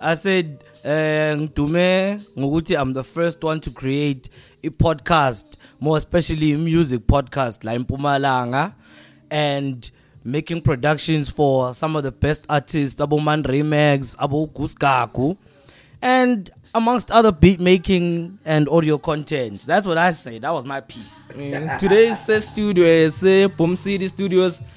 i said eh ngidume ngokuthi I'm the first one to create i podcast more especially a music podcast la eMpumalanga and making productions for some of the best artists abo Man Remix abo Gusgagu and amongst other beat making and audio content that's what I say that was my piece eh, today's studio is eh, Boom City Studios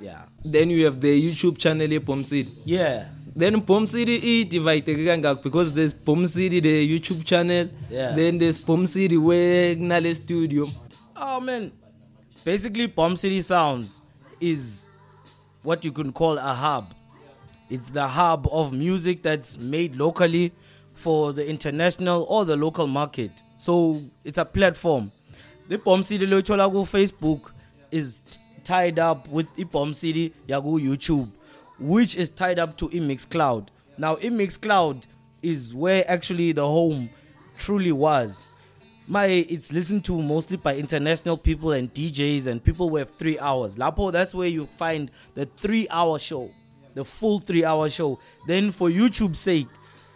yeah then you have the YouTube channel Epomseed yeah then Bomb City i-divideke e, kangakho because there's Bomb City the YouTube channel yeah. then there's Bomb City where kunale studio oh man basically Bomb City Sounds is what you can call a hub it's the hub of music that's made locally for the international or the local market so it's a platform the Bomb City lo ithola ku Facebook is tied up with i Bomb City ya ku YouTube which is tied up to iMixCloud. Now iMixCloud is where actually the home truly was. My it's listened to mostly by international people and DJs and people with 3 hours. Lapo that's where you find the 3 hour show. The full 3 hour show. Then for YouTube's sake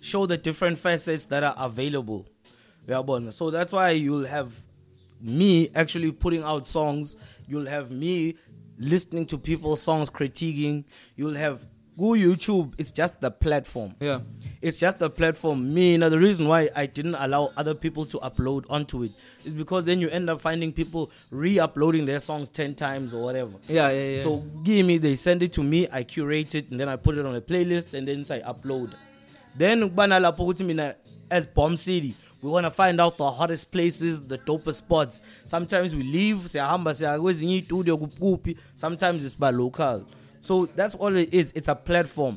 show the different facets that are available uyabona so that's why you'll have me actually putting out songs you'll have me listening to people's songs critiquing you'll have go youtube it's just the platform yeah it's just the platform me now the reason why i didn't allow other people to upload onto it is because then you end up finding people re-uploading their songs 10 times or whatever yeah yeah, yeah. so give me they send it to me i curate it and then i put it on a playlist and then i upload then kuba nalapho ukuthi mina as bomb city we want to find out the hottest places the dopest spots sometimes we leave siyahamba siya kwezinye iy'tudio kuphi sometimes isiba local so that's all it is it's a platform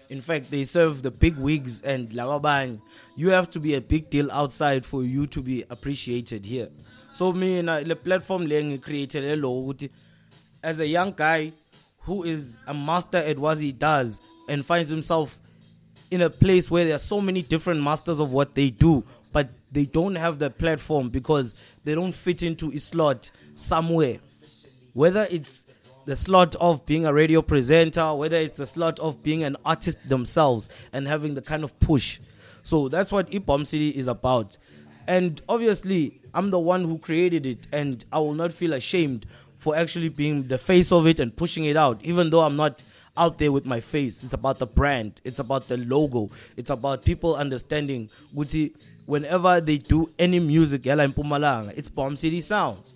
in fact they serve the big wigs and lawabang you have to be a big deal outside for you to be appreciated here so me na the platform leng created hello as a young guy who is a master at what he does and finds himself in a place where there are so many different masters of what they do they don't have the platform because they don't fit into a slot somewhere. Whether it's the slot of being a radio presenter, whether it's the slot of being an artist themselves and having the kind of push. So that's what Ipom City is about. And obviously, I'm the one who created it, and I will not feel ashamed for actually being the face of it and pushing it out, even though I'm not out there with my face. It's about the brand, it's about the logo, it's about people understanding Guti whenever they do any music yala impumalanga it's bomb city sounds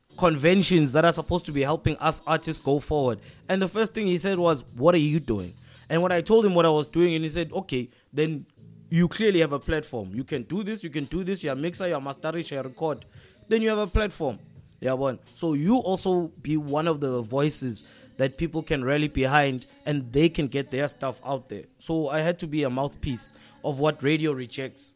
conventions that are supposed to be helping us artists go forward. And the first thing he said was, What are you doing? And when I told him what I was doing, and he said, Okay, then you clearly have a platform. You can do this, you can do this, you're a mixer, you're a masterish, you're a record. Then you have a platform. Yeah, one. So you also be one of the voices that people can rally behind and they can get their stuff out there. So I had to be a mouthpiece of what radio rejects.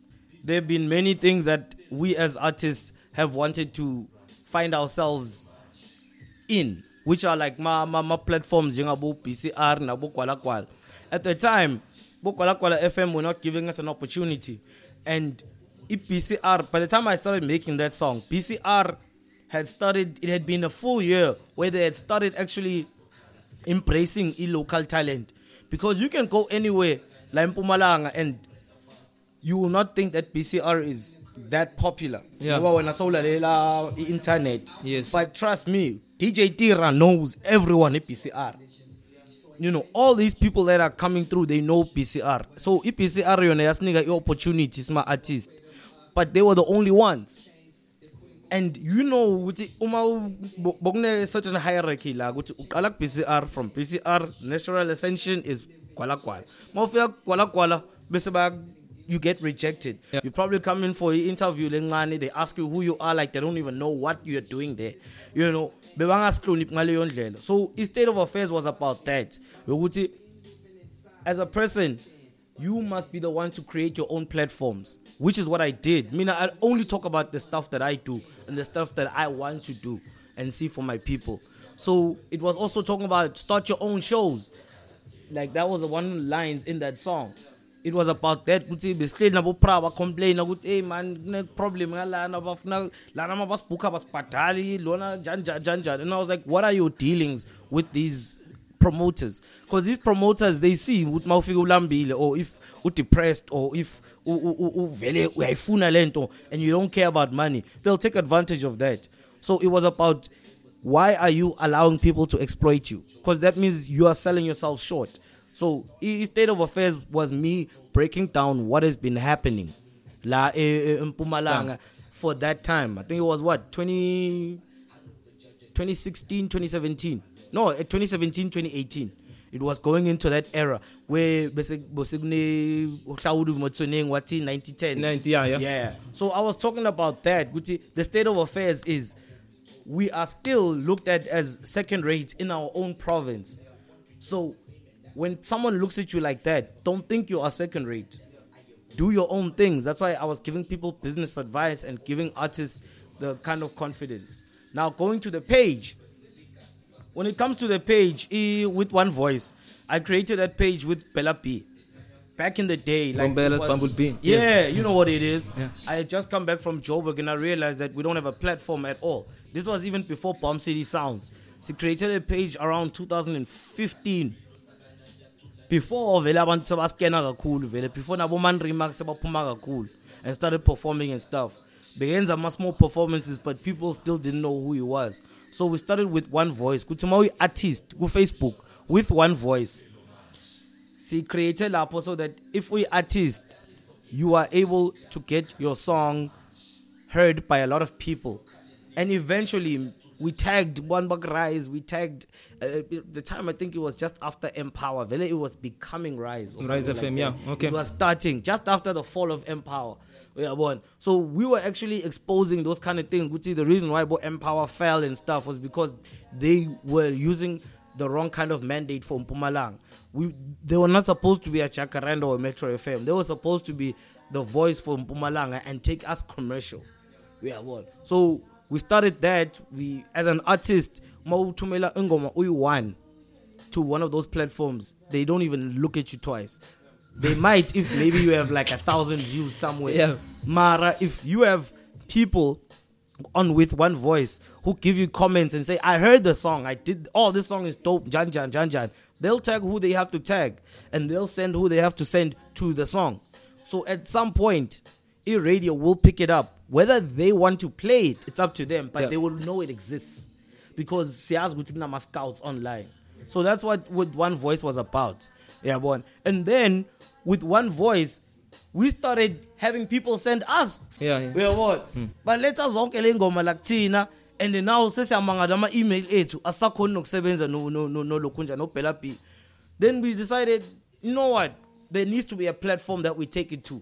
there've been many things that we as artists have wanted to find ourselves in, which are like my my, my platforms, Jingabo, PCR, Nabo Kwalakwal. At the time, Bokwalakwala FM were not giving us an opportunity. And PCR, by the time I started making that song, PCR had started, it had been a full year where they had started actually embracing local talent. Because you can go anywhere, like Mpumalanga, and you will not think that PCR is that popular yeah. ngoba wena sowulalela i-internet yes. but trust me dj tira knows everyone e-bcr you know all these people that are coming through they know bcr so i-bcr yona yasinika i-opportunity sima-artist but they were the only ones and you know ukuthi uma bokune-certain hierarchy la ukuthi uqala ku-bcr from bcr natural ascension is gwalagwala uma ufika kugwalagwala bese you get rejected. Yeah. You probably come in for an interview lencane they ask you who you are like they don't even know what you're doing there. You know, bebangashloniphi ngaleyo ndlela. So, his state of affairs was about that. Ukuthi as a person you must be the one to create your own platforms, which is what I did. Meaning, I only talk about the stuff that I do and the stuff that I want to do and see for my people. So it was also talking about start your own shows. Like that was the one lines in that song. it was about that ukuthi besihleli nabo pra ba complain ukuthi hey man kune problem ngalana bafuna lana mabasibhuka basibhadali lona njani njani njani and i was like what are your dealings with these promoters because these promoters they see ukuthi mawufika ulambile or if u depressed or if uvele uyayifuna lento and you don't care about money they'll take advantage of that so it was about why are you allowing people to exploit you because that means you are selling yourself short so i-state of affairs was me breaking down what has been happening la eMpumalanga e, for that time i think it was what 20 2016 2017 no 2017 eh, 2018 it was going into that era where besekune uhlawuli motsoning wathi 9010 90 yeah yeah yeah so i was talking about that ukuthi the state of affairs is we are still looked at as second rate in our own province so when someone looks at you like that, don't think you are second rate. Do your own things. That's why I was giving people business advice and giving artists the kind of confidence. Now, going to the page, when it comes to the page eh, with one voice, I created that page with Bella P. Back in the day, like Bombella's Bumblebee. Yeah, yes. you know what it is. Yeah. I had just come back from Joburg and I realized that we don't have a platform at all. This was even before Bomb City Sounds. She created a page around 2015 before vele abantu sebaskena kakhulu vele before nabo man-remark sebaphuma kakhulu and started performing and stuff beyenza ama-small performances but people still didn't know who he was so we started with one voice kuthi uma uyi-artist kufacebook with one voice siyicreate lapho so that if uyi-artist you are able to get your song heard by a lot of people and eventually we tagged One Buck Rise, we tagged uh, the time I think it was just after Empower. Vele it was becoming Rise. Rise FM, like yeah. Okay. It was starting just after the fall of Empower. Yeah, one. So we were actually exposing those kind of things. Which is the reason why Bo Empower fell and stuff was because they were using the wrong kind of mandate for Mpumalang. We they were not supposed to be a Chakaranda or Metro FM. They were supposed to be the voice for Mpumalanga and take us commercial. Yeah, one. So we started that we as an artist mawuthumela ingoma uyi1 to one of those platforms they don't even look at you twice they might if maybe you have like a thousand views somewhere yeah. mara if you have people on with one voice who give you comments and say i heard the song i did oh this song is dope jan jan jan jan they'll tag who they have to tag and they'll send who they have to send to the song so at some point e radio will pick it up whether they want to play it it's up to them but yeah. they will know it exists because siyazi ukuthi kunama scouts online so that's what what one voice was about yabona yeah, and then with one voice we started having people send us yeah yeah uyabona hmm. but letha zonke le ngoma la kuthina and now sesiyamangala ama email ethu asakhona nokusebenza no no no lokhu nje no Bella B then we decided you know what there needs to be a platform that we take it to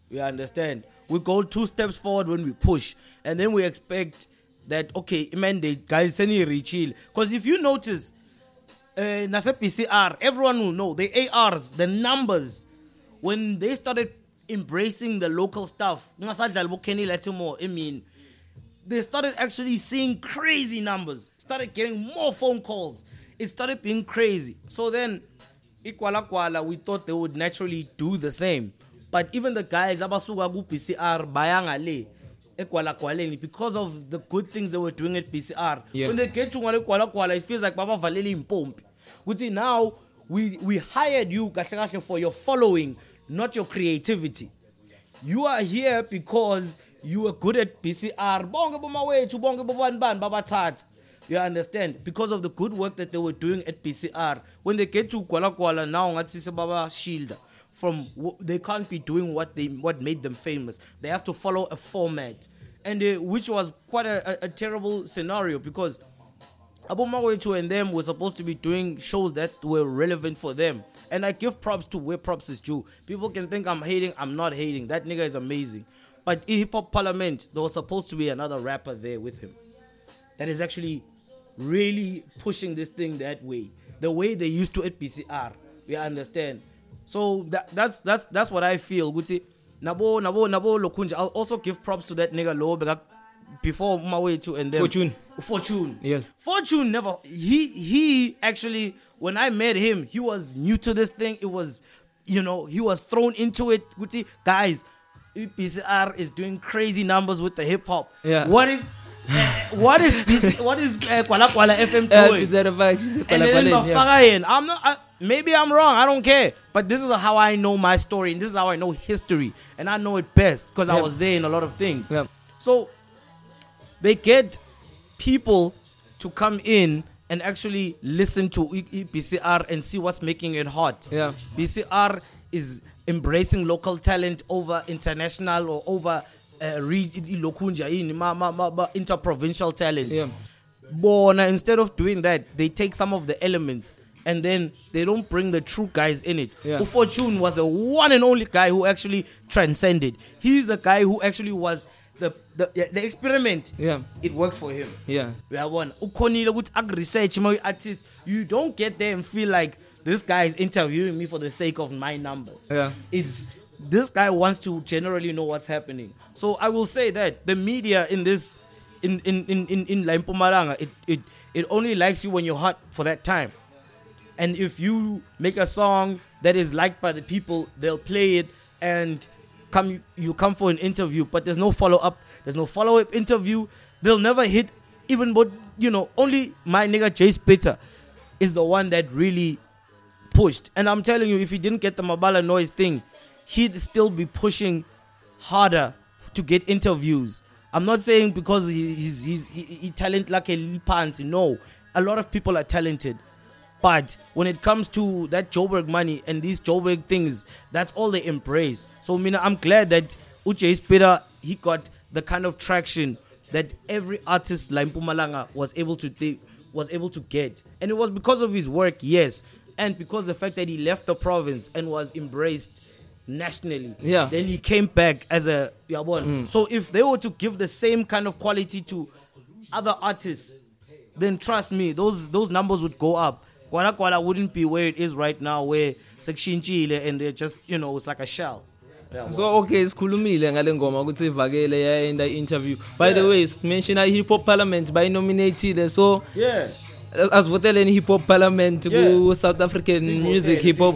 you understand we go two steps forward when we push and then we expect that okay mandate guys seniyireachile because if you notice uh, eh, nase-bcr everyone will know the ars the numbers when they started embracing the local stuff kungasadlali bokenny latimore emini they started actually seeing crazy numbers started getting more phone calls it started being crazy so then ikwalakwala we thought they would naturally do the same but even the guys abasuka ku BCR bayanga le egwalagwaleni because of the good things they were doing at BCR yeah. when they get to ngale gwalagwala it feels like babavalele impompi kuthi now we we hired you kahle kahle for your following not your creativity you are here because you were good at BCR bonke bomawethu bonke bobani bani babathatha you understand because of the good work that they were doing at BCR when they get to gwalagwala now ngathi sebaba shielder from w- they can't be doing what they what made them famous. They have to follow a format, and uh, which was quite a, a, a terrible scenario because Abu Mawetu and them were supposed to be doing shows that were relevant for them. And I give props to where props is due. People can think I'm hating, I'm not hating. That nigga is amazing. But in Hip Hop Parliament, there was supposed to be another rapper there with him that is actually really pushing this thing that way. The way they used to at PCR. We understand. So that, that's that's that's what I feel. Guti nabo nabo nabo lokunja. I'll also give props to that nigga low because before my way to and then Fortune. Fortune. Yes. Fortune never he he actually when I met him, he was new to this thing. It was you know, he was thrown into it. Guti guys, e PCR is doing crazy numbers with the hip hop. Yeah. What is uh, what is this e what is uh, eh, Kwala Kwala FM doing? Uh, and then yeah. I'm not I, Maybe I'm wrong. I don't care. But this is how I know my story, and this is how I know history, and I know it best because yeah. I was there in a lot of things. Yeah. So they get people to come in and actually listen to e, e, BCR and see what's making it hot. Yeah. BCR is embracing local talent over international or over uh, interprovincial talent. Yeah. But instead of doing that, they take some of the elements and then they don't bring the true guys in it. Yeah. Fortune was the one and only guy who actually transcended. He's the guy who actually was the the, yeah, the experiment. Yeah. It worked for him. Yeah. We are one. Ukhonile ukuthi ak research my artist. You don't get there and feel like this guy is interviewing me for the sake of my numbers. Yeah. It's this guy wants to generally know what's happening. So I will say that the media in this in in in in, in La Mpumalanga it it it only likes you when you're hot for that time. and if you make a song that is liked by the people, they'll play it and come you come for an interview, but there's no follow up, there's no follow up interview. They'll never hit even but you know, only my nigga Jay Spitter is the one that really pushed. And I'm telling you, if he didn't get the Mabala noise thing, he'd still be pushing harder to get interviews. I'm not saying because he's he's he, he talent like a pants. No, a lot of people are talented, But when it comes to that Joburg money and these Joburg things, that's all they embrace. So Mina, I'm glad that Uche Spira he got the kind of traction that every artist like Mpumalanga was able to th- was able to get. And it was because of his work, yes, and because the fact that he left the province and was embraced nationally. Yeah. Then he came back as a Yabon. Mm. So if they were to give the same kind of quality to other artists, then trust me, those those numbers would go up. Gwala Gwala wouldn't be where it is right now where sekushintshile and they're just you know it's like a shell Yeah, so okay sikhulumile ngale ngoma ukuthi ivakele yayenda interview by yeah. the way simentiona i hip hop parliament bayinominatile so yeah asivoteleni hip hop parliament ku yeah. South African Sing music hip hop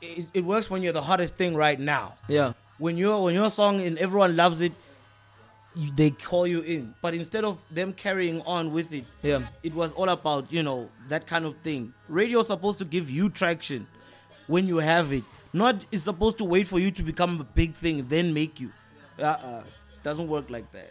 it, it works when you're the hottest thing right now yeah when your when your song and everyone loves it you, they call you in. But instead of them carrying on with it, yeah. it was all about, you know, that kind of thing. Radio is supposed to give you traction when you have it. Not is supposed to wait for you to become a big thing, then make you. Uh-uh. Doesn't work like that.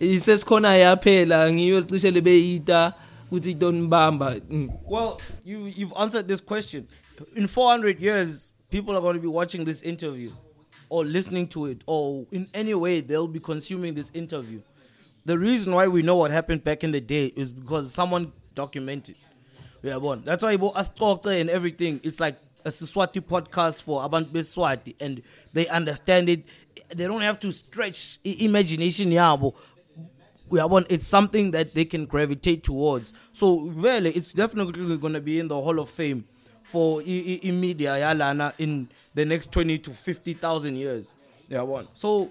isesikhona yaphela ngiyo licishe lebeyita ukuthi itonibamba well you you've answered this question in 400 years people are going to be watching this interview or listening to it or in any way they'll be consuming this interview. The reason why we know what happened back in the day is because someone documented. Yeah, bon. That's why Ibo Ascoca and everything. It's like a Siswati podcast for Abantu Beswati and they understand it. They don't have to stretch imagination yabo. We are one. It's something that they can gravitate towards. So really, it's definitely going to be in the Hall of Fame. for i-media yalana in the next 20 to 50000 years yabona so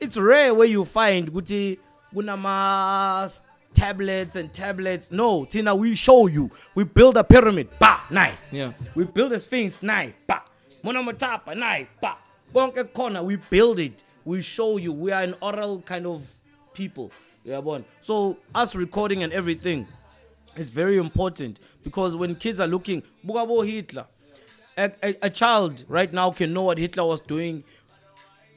it's rare where you find ukuthi kunama tablets and tablets. No, Tina, we show you. We build a pyramid. Ba, nai. Yeah. We build a sphinx. Nai, ba. Monomotapa, nai, ba. Bonke corner. We build it. We show you. We are an oral kind of people. Yeah, born. So us recording and everything is very important because when kids are looking, Bugabo Hitler. A, a, a child right now can know what Hitler was doing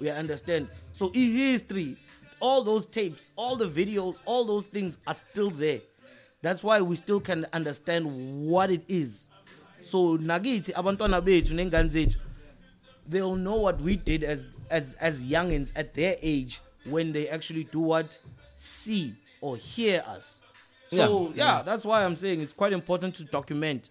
we understand so e-history all those tapes all the videos all those things are still there that's why we still can understand what it is so nakithi abantwana bethu nengane zethu they'll know what we did as as as youngins at their age when they actually do what see or hear us so yeah, yeah, yeah. that's why i'm saying it's quite important to document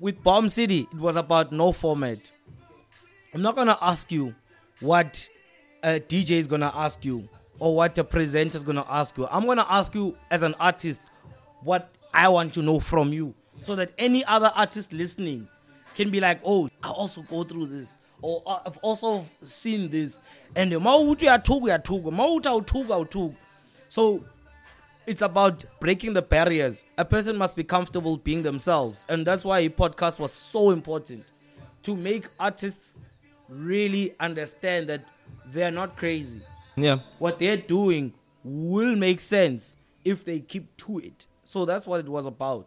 with bomb city it was about no format i'm not going to ask you what a dj is going to ask you or what a presenter is going to ask you i'm going to ask you as an artist what i want to know from you so that any other artist listening can be like, oh, I also go through this, or I've also seen this. And the so it's about breaking the barriers. A person must be comfortable being themselves. And that's why a podcast was so important to make artists really understand that they're not crazy. Yeah. What they're doing will make sense if they keep to it. So that's what it was about.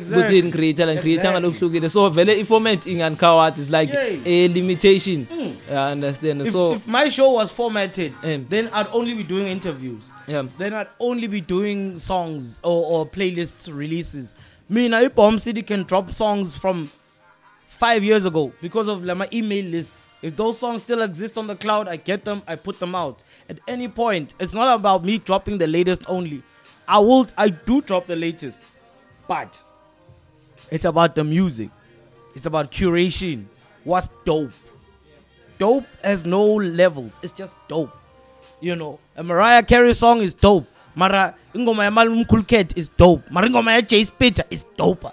kuthini creator and creator ngalokuhlukile so vele iformat ingancoward is like Yay. a limitation mm. i understand if, so if my show was formatted mm. then i'd only be doing interviews yeah. then i'd only be doing songs or or playlists releases mina ibomb city can drop songs from 5 years ago because of like, my email lists if those songs still exist on the cloud i get them i put them out at any point it's not about me dropping the latest only i will i do drop the latest but It's about the music. It's about curation. What's dope? Dope has no levels. It's just dope. You know, a Mariah Carey song is dope. Mara ingoma ya Malum Kulket is dope. Mara ingoma ya Jay Spitter is doper.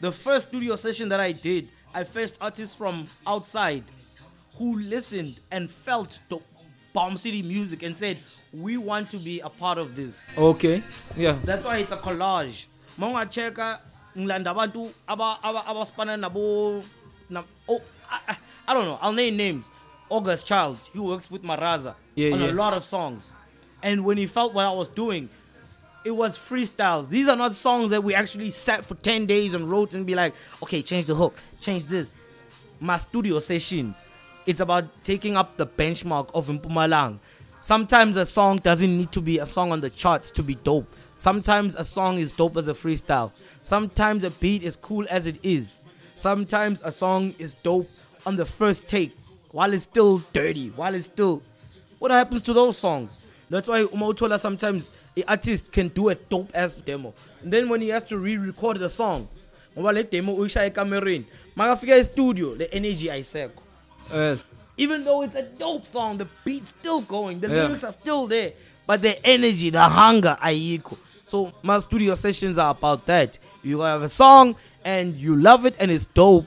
the first studio session that i did i first artists from outside who listened and felt dope Bomb City Music and said, "We want to be a part of this." Okay. Yeah. That's why it's a collage. Monga checka ngilanda abantu aba abaspana nabo na oh I, I don't know. I'll name names. August Child, he works with Maraza yeah, on yeah. a lot of songs. And when he felt what I was doing, it was freestyles. These are not songs that we actually sat for 10 days and wrote and be like, okay, change the hook, change this. My studio sessions. It's about taking up the benchmark of Mpumalanga. Sometimes a song doesn't need to be a song on the charts to be dope. Sometimes a song is dope as a freestyle. Sometimes a beat is cool as it is. Sometimes a song is dope on the first take while it's still dirty, while it's still. What happens to those songs? That's why Umautola sometimes the artist can do a dope ass demo. And then when he has to re record the song, ngoba le demo uyishaya ekamereni. Makafika e studio le energy ayisekho. Yes. Even though it's a dope song, the beat's still going, the yeah. lyrics are still there, but the energy, the hunger, ayikho. So my studio sessions are about that. You have a song and you love it and it's dope,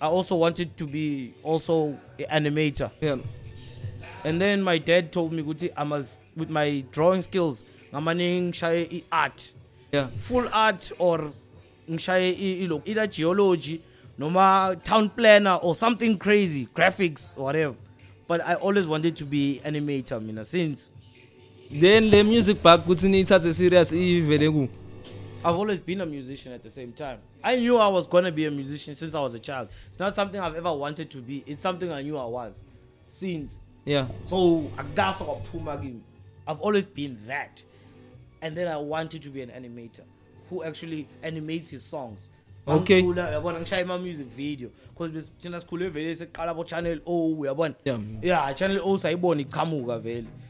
i also wanted to be also an animator yeah and then my dad told me ukuthi i must with my drawing skills ngamane ngishaye i-art yeah full art or ngishaye ilokhu either geology noma town planner or something crazy graphics whatever but i always wanted to be animator mina since then le music bug kuthi niyithathe serious ivele ku I've always been a musician at the same time. I knew I was going to be a musician since I was a child. It's not something I've ever wanted to be. It's something I knew I was since. Yeah. So agasa waphuma kimi. I've always been that. And then I wanted to be an animator who actually animates his songs. okay ngicula uyabona ngishaya ima music video because besithina sikhule vele seqala bo channel O uyabona yeah channel O sayibona iqhamuka vele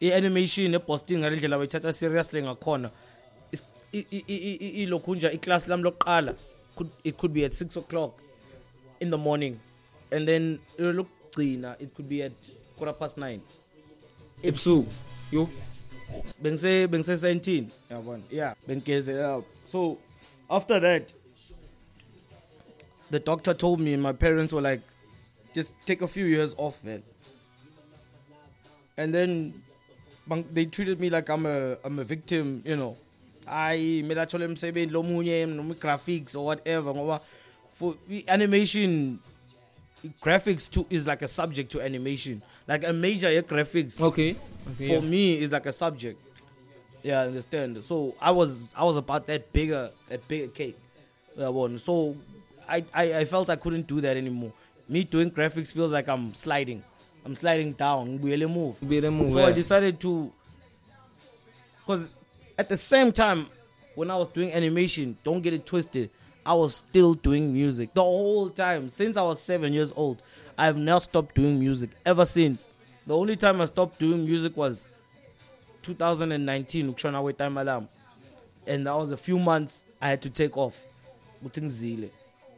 i-animation eboston ngale ndlela bayithatha seriously ngakhona ilokhu nja iclass lami lokuqala it could be at 6 o'clock in the morning and then lokugcina it could be at quarter past 9 ebusuku yo bengise bengise 17 yabona yeah bengigeze up so after that the doctor told me and my parents were like just take a few years off man and then they treated me like I'm a I'm a victim you know I mela thola emsebenzi lomunye noma graphics or whatever ngoba for animation graphics too is like a subject to animation like a major yeah, graphics okay, okay for yeah. me is like a subject yeah I understand so I was I was about that bigger that bigger cake that one so I, I I felt I couldn't do that anymore me doing graphics feels like I'm sliding I'm sliding down ngibuyele move ngibuyele move so yeah. I decided to cuz at the same time when I was doing animation don't get it twisted I was still doing music the whole time since I was 7 years old. I have not stopped doing music ever since. The only time I stopped doing music was 2019 ukushona kwe-time alarm and that was a few months I had to take off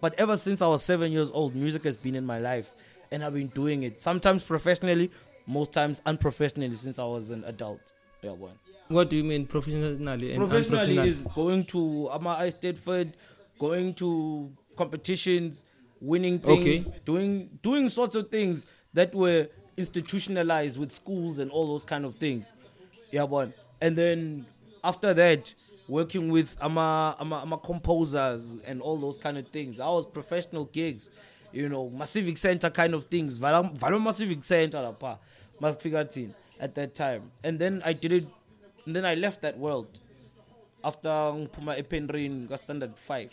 but ever since I was 7 years old music has been in my life and I've been doing it sometimes professionally most times unprofessionally since I was an adult yeah one what do you mean professionally and professionally is going to ama I stayed for going to competitions, winning things, okay. doing doing sorts of things that were institutionalized with schools and all those kind of things. Yeah, one. And then after that, working with ama, ama, ama composers and all those kind of things. I was professional gigs, you know, Massivic Center kind of things. Valoma Massivic Center lapha, masifika thina at that time. And then I did it, and then I left that world after ngiphuma epenrin ka-standard five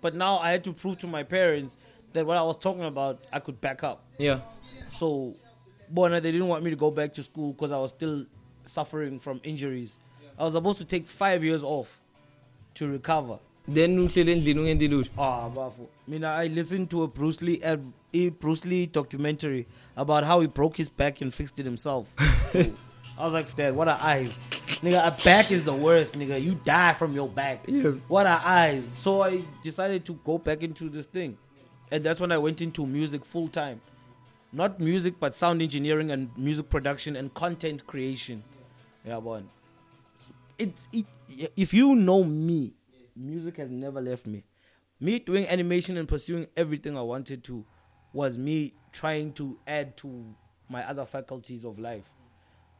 but now i had to prove to my parents that what I was talking about, I could back up. Yeah. So, Bona, they didn't want me to go back to school because I was still suffering from injuries. I was supposed to take five years off to recover. Then uhlele endlini ungendi lutho. Ah, bafu. Mina I listened to a Bruce Lee a Bruce Lee documentary about how he broke his back and fixed it himself. So, I was like, "Dad, what are eyes? nigga, a back is the worst, nigga. You die from your back. Yeah. What are eyes?" So I decided to go back into this thing. and that's when I went into music full time. Not music, but sound engineering and music production and content creation. Yeah, one. It's it, if you know me, music has never left me. Me doing animation and pursuing everything I wanted to was me trying to add to my other faculties of life.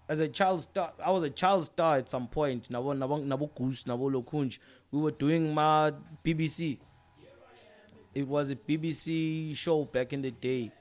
As a child star, I was a child star at some point. Nabo Nabo Nabo Kus Nabo Lokunj. We were doing my BBC it was a BBC show back in the day.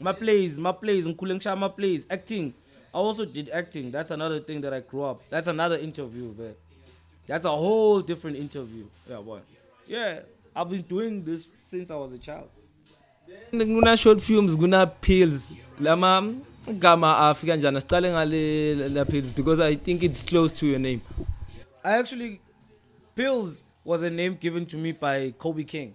my plays my plays ngikhule ngishaya my plays acting i also did acting that's another thing that i grew up that's another interview but that's a whole different interview yeah boy yeah I've been doing this since I was a child. Then kuna short films, kuna pills. Lama gama afika njana sicale ngale la pills because I think it's close to your name. I actually pills was a name given to me by Kobe King.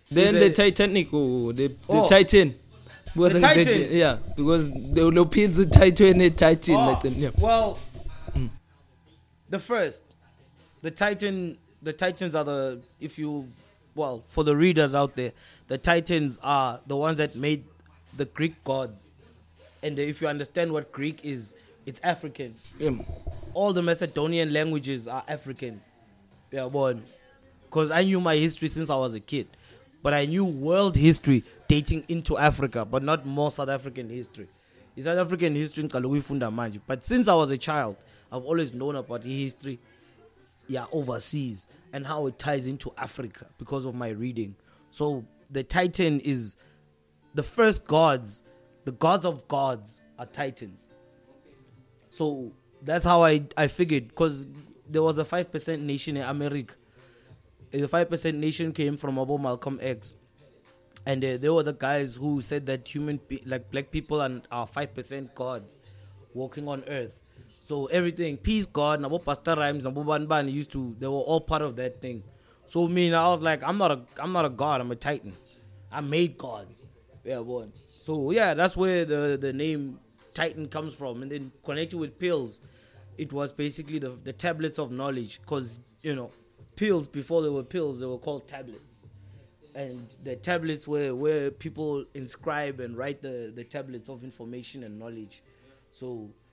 then the a, titanic oh the, the oh. titan was the titan they, yeah because the Europeans the titan and titan oh. like them yeah well mm. the first the titan the titans are the if you well for the readers out there the Titans are the ones that made the Greek gods. And if you understand what Greek is, it's African. Yeah. All the Macedonian languages are African. Yeah, born. Because I knew my history since I was a kid. But I knew world history dating into Africa, but not more South African history. It's South African history in Kalugifunda Manji. But since I was a child, I've always known about the history yeah, overseas and how it ties into Africa because of my reading. So the Titan is the first gods, the gods of gods are Titans. So that's how I, I figured because there was a 5% nation in America. The 5% nation came from about Malcolm X. And uh, they were the guys who said that human, pe- like black people, and are 5% gods walking on earth. So everything, peace, God, Nabo Pastor Rhymes, Nabo Banban used to, they were all part of that thing. So I mean, I was like, I'm not a, I'm not a god. I'm a titan. I made gods. Yeah, boy. So yeah, that's where the the name Titan comes from, and then connected with pills, it was basically the the tablets of knowledge. Cause you know, pills before they were pills, they were called tablets, and the tablets were where people inscribe and write the the tablets of information and knowledge. So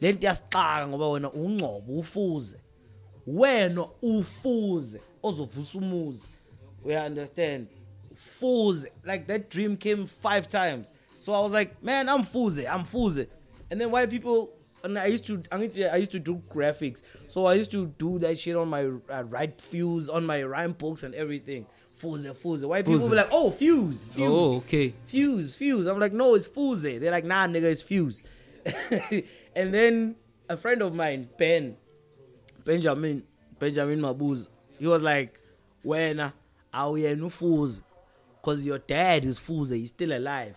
lento yasixaka ngoba wena ungcobo ufuze wena ufuze ozovusa umuzi we understand fools like that dream came five times so i was like man i'm fools eh? i'm fools eh? and then white people and I used to I used to, I used to do graphics, so I used to do that shit on my uh, right fuse on my rhyme books and everything. Fuse, eh, fuse. White people Fuze. were like, oh, fuse, fuse. Oh, okay. Fuse, fuse. I'm like, no, it's fuse. They're like, nah, nigga, it's fuse. and then a friend of mine, Ben, Benjamin, Benjamin Mabuz, he was like, when. Well, awuyena ufuze because your dad is fuze he's still alive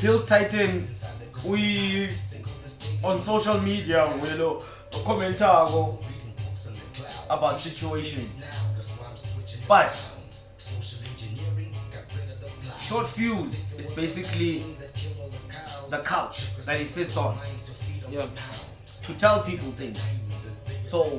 Pills Titan we on social media will comment about situations. But Short fuse is basically the couch that he sits on yeah. to tell people things. So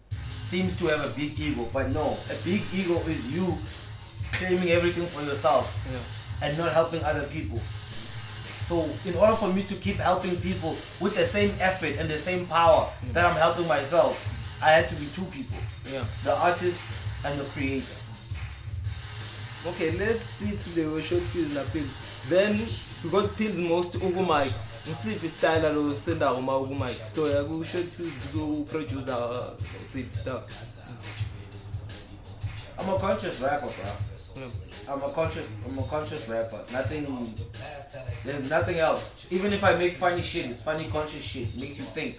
seems to have a big ego, but no, a big ego is you claiming everything for yourself yeah. and not helping other people. So in order for me to keep helping people with the same effort and the same power yeah. that I'm helping myself, I had to be two people. Yeah. The artist and the creator. Okay, let's split the short pills and pills. Then because pills most ugumai Ngisiphi style lo sendawo uma ukumike store yakusho ukuthi ku producer uh, siphi stuff. I'm a conscious rapper, bro. I'm a conscious I'm a conscious rapper. Nothing there's nothing else. Even if I make funny shit, it's funny conscious shit. Makes you think.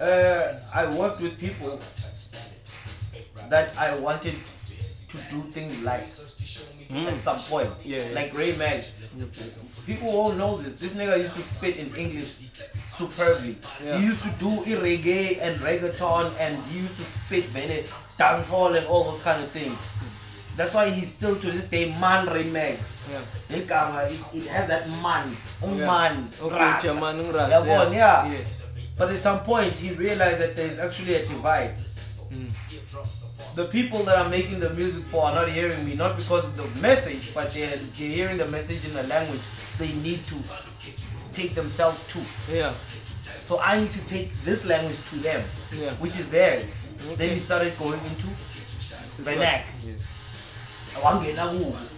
uh i worked with people that i wanted to do things like mm. at some point. Yeah, yeah. Like Ray Max. People won't know this. This nigga used to spit in English superbly. Yeah. He used to do reggae and reggaeton and he used to spit Bennett, dancehall and all those kind of things. That's why he's still to this day man remix. Yeah. It, it has that man. Um yeah. man. Okay, rasta. man um, rasta. Yeah. Yeah. yeah. But at some point he realized that there's actually a divide. the people that I'm making the music for are not hearing me, not because of the message, but they're, they're hearing the message in the language they need to take themselves to. Yeah. So I need to take this language to them, yeah. which is theirs. Okay. Then we started going into Benak.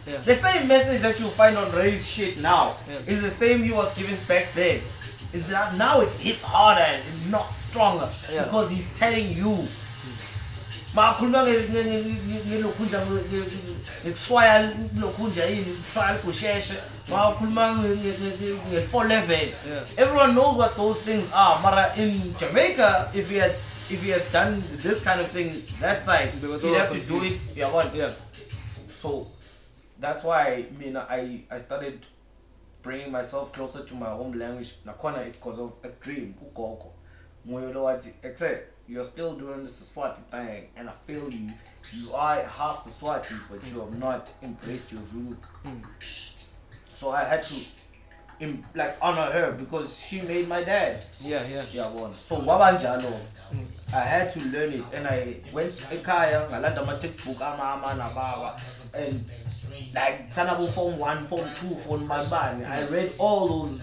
Yeah. The same message that you find on Ray's shit now yeah. is the same he was giving back then. Is that now it hits harder and not stronger yeah. because he's telling you bakhuluma ngelokhunja ngekuswaya lokhunja yini kuswaya kusheshe bakhuluma nge-four level everyone knows what those things are mara in jamaica if you had if you had done this kind of thing that side you'd have to do it uyabona yeah. so that's why mina i i started bringing myself closer to my home language nakhona it's because of a dream ugogo nguye lo wathi except You're still doing this Swati thing, and I feel you. You are half Swati, but you have not embraced your Zulu. Mm. So I had to, Im- like, honor her because she made my dad. Yeah, yeah. Yeah, one. So wabanjalo, mm. I had to learn it, and I went ekaya ngalanda my textbook amama nababa, and like sana form one, form two, form my band. I read all those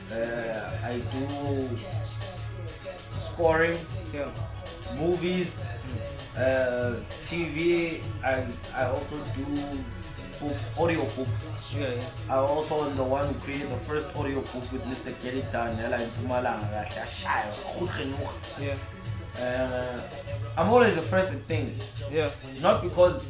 Uh, I do scoring, yeah. movies, uh, TV. I I also do books, audio books. Yeah, yeah. I also am the one who created the first audio book with Mr. Gary Daniela in Pumalanga. Yeah. Uh, I'm always the first at things. Yeah. Not because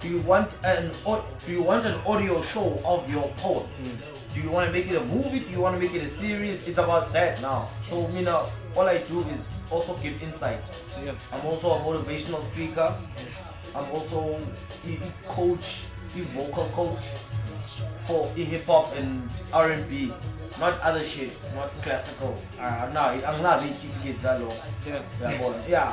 Do you want an do you want an audio show of your poem? Mm. Do you want to make it a movie? Do you want to make it a series? It's about that now. So you know, all I do is also give insight. Yeah. I'm also a motivational speaker. I'm also a coach, a vocal coach for hip hop and R&B. not other shit not classical uh, no anginazo iy'tifiketi zaloko uyabona yeah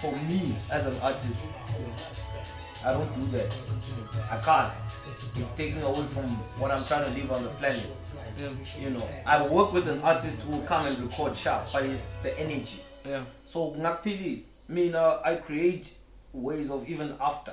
for me as an artist, I don't do that. I can't. It's taking away from what I'm trying to live on the planet. Yeah. You know, I work with an artist who will come and record sharp, but it's the energy. Yeah. So ngakuphilis mina i create ways of even after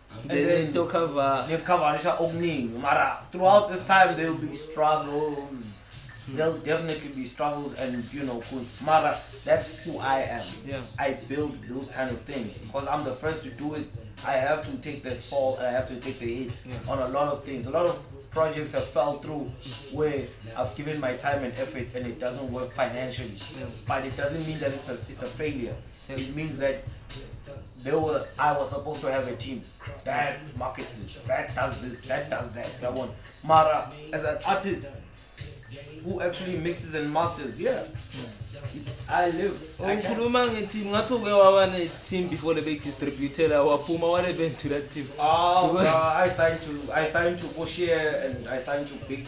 and then they'll cover they'll cover okuningi mara throughout this time there will be struggles There'll definitely be struggles, and you know, Mara, that's who I am. Yeah. I build those kind of things because I'm the first to do it. I have to take the fall, I have to take the hit yeah. on a lot of things. A lot of projects have fell through where I've given my time and effort and it doesn't work financially. Yeah. But it doesn't mean that it's a, it's a failure. Yeah. It means that there were I was supposed to have a team that markets this, that does this, that does that, that one. Mara, as an artist, who actually mixes and masters yeah I live. Ukhuluma oh, ngeteam ngathi uke waba ne team before the big distributor waphuma what happened to that team? Oh, uh, I signed to I signed to Boshier and I signed to Big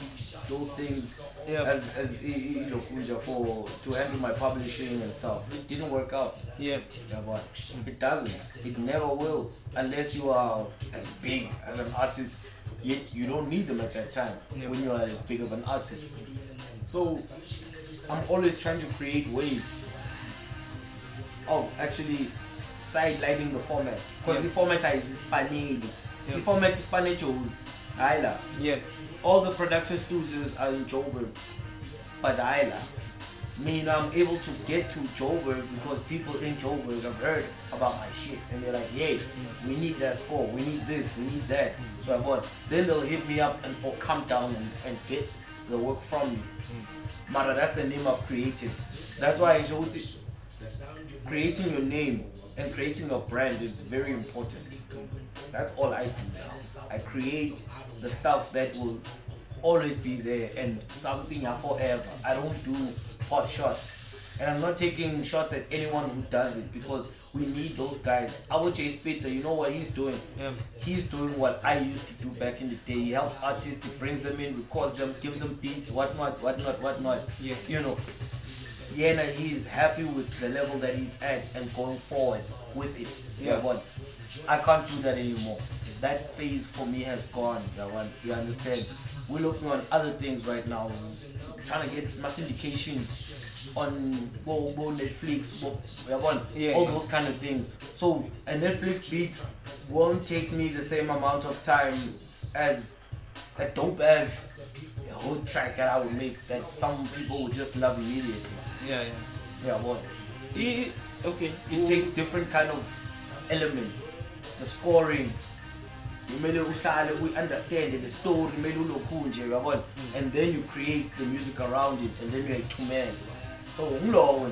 those things yeah. as as ilokunja for to handle my publishing and stuff. It didn't work out. Yeah. Yeah, but it doesn't. It never will unless you are as big as an artist. Yet you don't need them at that time yeah. when you are as big of an artist. So I'm always trying to create ways of actually sidelining the format because yeah. the format is spanning. Yeah. The format is spanning Joe's. Ayla. Yeah. All the production studios are in Joburg, but Ayla. I mean, I'm able to get to Joburg because people in Joburg have heard about my shit and they're like, hey, mm. we need that score, we need this, we need that. So I thought, then they'll hit me up and or come down and, and get the work from you hmm. mara that's the name of creative that's why nje ukuthi creating your name and creating your brand is very important that's all i do now i create the stuff that will always be there and something I forever i don't do pot shots And I'm not taking shots at anyone who does it because we need those guys. Our Chase Peter, you know what he's doing? Yeah. He's doing what I used to do back in the day. He helps artists, he brings them in, records them, gives them beats, whatnot, whatnot, whatnot. Yeah. You know, Yena, he's happy with the level that he's at and going forward with it. Yeah. Gabon. I can't do that anymore. That phase for me has gone, Gabon. You understand? We're looking on other things right now. We're trying to get my syndications on go go Netflix go, uyabona yeah. all those kind of things so a Netflix beat won't take me the same amount of time as a dope as a whole track that I would make that some people would just love immediately yeah yeah uyabona yeah, okay it Ooh. takes different kind of elements the scoring kumele uhlale uyiunderstand the story kumele ulokhu nje uyabona mm. and then you create the music around it and then uyayichumela so ungilowo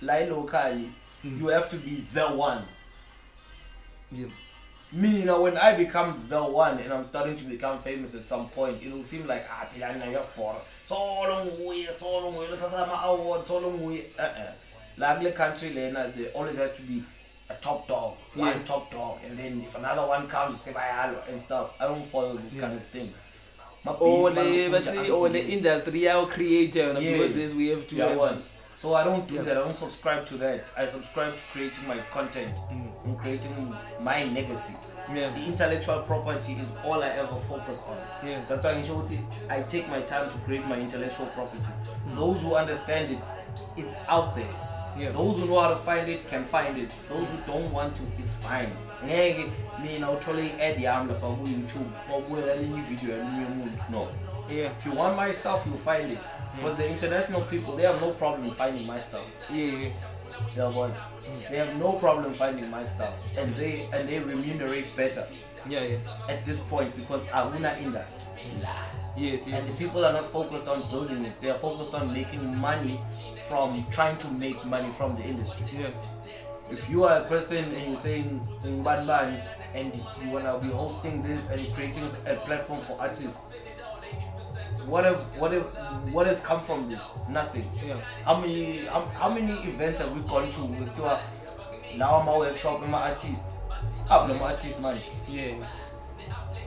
like locally, mm. you have to be the one. Yeah. me, you know, when I become the one and I'm starting to become famous at some point, it'll seem like ah, Piana, you're poor. So long we, so long we, let's have my award, so long we. Uh-uh. Like the country, Lena, there always has to be a top dog, yeah. one top dog, and then if another one comes, say by and stuff. I don't follow these yeah. kind of things. Or the industry, or the creator, because we have to yeah, have one. So I don't do yeah. that. I don't subscribe to that. I subscribe to creating my content mm. and creating my legacy. Yeah. The intellectual property is all I ever focus on. Yeah. That's why in short, I take my time to create my intellectual property. Mm. Those who understand it, it's out there. Yeah. Those who know how to find it can find it. Those who don't want to, it's fine. Ngeke mina uthole i-ad yami lapha ku YouTube, wabuya lelinye ivideo yalomunye umuntu. No. Yeah. If you want my stuff, you'll find it. Mm. Because the international people, they have no problem finding my stuff. Yeah. They have one. They have no problem finding my stuff, and they and they remunerate better. Yeah, yeah. At this point, because Aruna industry. Yes, yes. And the people are not focused on building it. They are focused on making money from trying to make money from the industry. Yeah. If you are a person and you're saying in Banban and you wanna be hosting this and creating a platform for artists, what have what have what has come from this? Nothing. Yeah. How many how, how many events have we gone to? Kuthiwa lawa ama workshop ama artist. Akunama ah, artist manje. Yeah.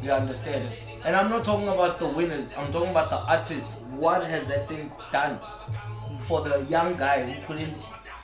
You understand? And I'm not talking about the winners. I'm talking about the artists. What has that thing done for the young guy who couldn't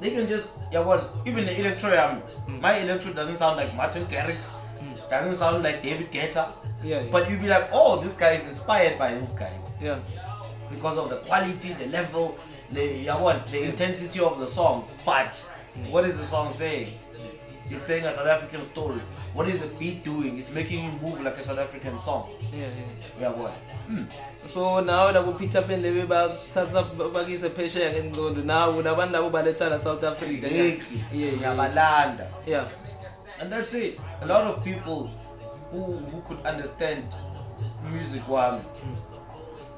they can just yabona even the electro yami mm. my electro doesn't sound like Martin Garrix mm. doesn't sound like David Guetta yeah, yeah but you be like oh this guy is inspired by those guys yeah because of the quality the level the yabona the yeah. intensity of the song but mm. what is the song saying He's saying a South African story. What is the beat doing? It's making you move like a South African song. Yeah, yeah. Yeah, boy. Mm. So now labo Peter Pan lebe bathatha bakise phesheya ngenqondo. Now nabantu labo baletha la South Africa. Exactly. Yeah, yabalanda. Yeah. And that's it. A lot of people who who could understand music wami. Hmm.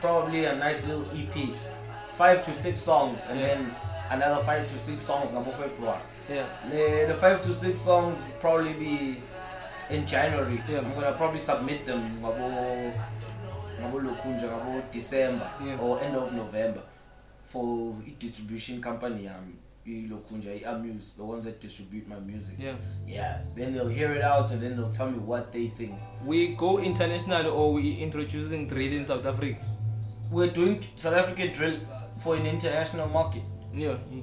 probably a nice little ep five to six songs and yeah. then another five to six songs ngabo-february yeah. the, the five to six songs probably be in January yeah. I'm gonna probably submit them ngabo ngabo lokunja ngabo December yeah. or end of November for i distribution company yami ilokunja iamuse the ones that distribute my music yeah yeah then they'll hear it out and then they'll tell me what they think we go international or we introducing drill in South Africa we're doing South African drill for an international market yeah, yeah.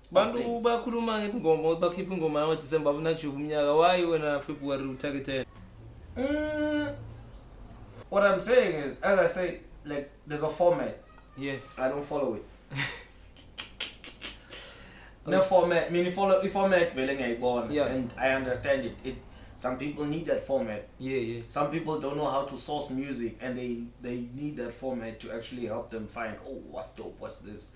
bantu bakhuluma ngengoma ukuthi bakhipha ingoma yamadisemba afuna kujuka umnyaka wayi wena february utargetele mm, what i'm saying is as i say like there's a format Yeah. I don't follow it. format, mean, follow, format vele ngiyayibona yeah. and I understand it. it. Some people need that format. Yeah, yeah. Some people don't know how to source music and they they need that format to actually help them find oh what's dope, what's this.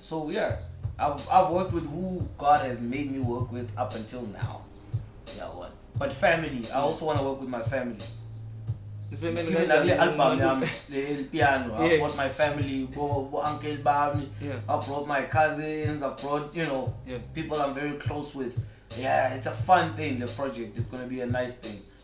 So yeah, I've, I've worked with who God has made me work with up until now. Yeah, one. But family, I also want to work with my family. Even like the album, I'm the piano. I yeah. brought my family, bo, bo uncle Bami. Yeah. I brought my cousins. I brought you know yeah. people I'm very close with. yeah, it's a fun thing. The project it's gonna be a nice thing.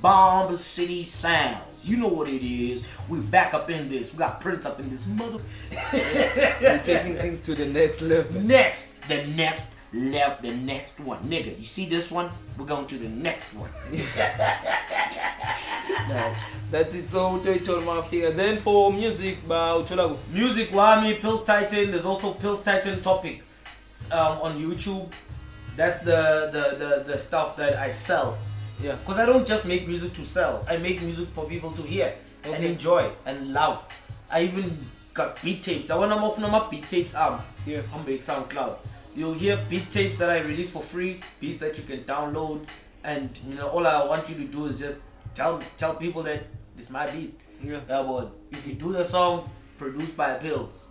Bomb City Sounds. You know what it is. We back up in this. We got Prince up in this mother. We're taking things to the next level. Next, the next left the next one. Nigga, you see this one? We're going to the next one. no, that's its own territory mafia. Then for music by Ucholago. Music Wami, Pills Titan. There's also Pills Titan topic um, on YouTube. That's the, the, the, the stuff that I sell. Yeah. Because I don't just make music to sell. I make music for people to hear okay. and enjoy and love. I even got beat tapes. I want to open my beat tapes up. Um, yeah. I'm make SoundCloud. You'll hear beat tapes that I release for free, beats that you can download, and you know all I want you to do is just tell tell people that this my beat. Yeah. yeah but if you do the song produced by Bills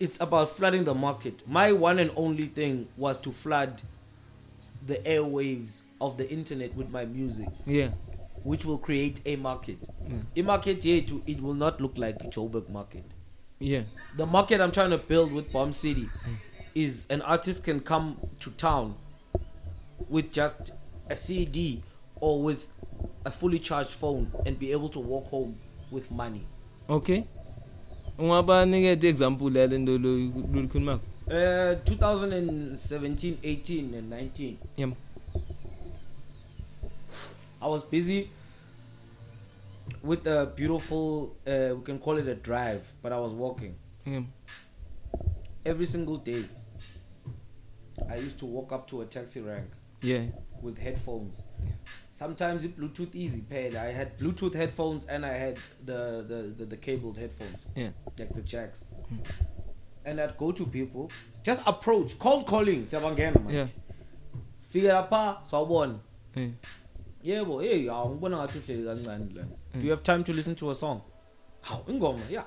it's about flooding the market my one and only thing was to flood the airwaves of the internet with my music yeah which will create a market yeah. a market yethu it will not look like joburg market yeah the market i'm trying to build with bomb city mm. is an artist can come to town with just a cd or with a fully charged phone and be able to walk home with money okay ungabanikeza example yalento lo likhuluma Uh 2017, 18 and 19. Yebo. I was busy with a beautiful uh we can call it a drive, but I was walking. Yebo. Every single day. I used to walk up to a taxi rank. Yeah. With headphones. Yeah. Sometimes it Bluetooth easy paid. I had Bluetooth headphones and I had the the the, the cabled headphones. Yeah. Like the jacks. Mm. and I'd go to people just approach cold calling siyabangena manje yeah fika lapha sawubona eh yebo hey hawu ngibona ngathi uhleli kancane la do you have time to listen to a song hawu ingoma yeah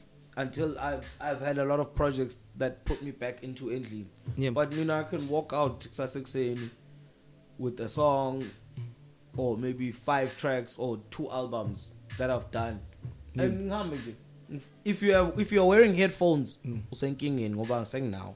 until i've i've had a lot of projects that put me back into endlini yeah. but you know i can walk out sasekuseni with a song mm. or maybe five tracks or two albums that i've done yeah. ngihambe nje if you have if you are wearing headphones mm. usenkingeni ngoba senginawo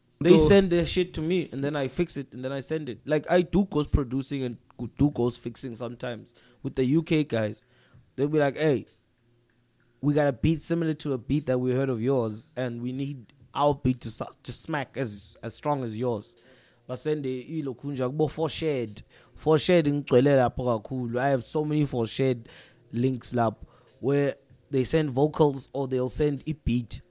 They so, send their shit to me and then I fix it and then I send it. Like I do ghost producing and do ghost fixing sometimes with the UK guys. They'll be like, "Hey, we got a beat similar to a beat that we heard of yours, and we need our beat to to smack as as strong as yours." Basende ilokunja kubo for shared, for shared ngicwele lapho kakhulu. I have so many for shared links lap where they send vocals or they'll send a beat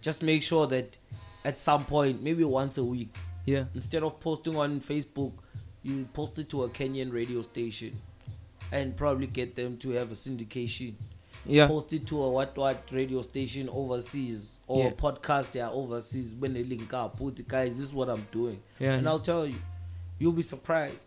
Just make sure that at some point, maybe once a week. Yeah. Instead of posting on Facebook, you post it to a Kenyan radio station and probably get them to have a syndication. Yeah. Post it to a what what radio station overseas or yeah. podcast they are overseas when they link up. Put guys, this is what I'm doing. Yeah. And I'll tell you, you'll be surprised.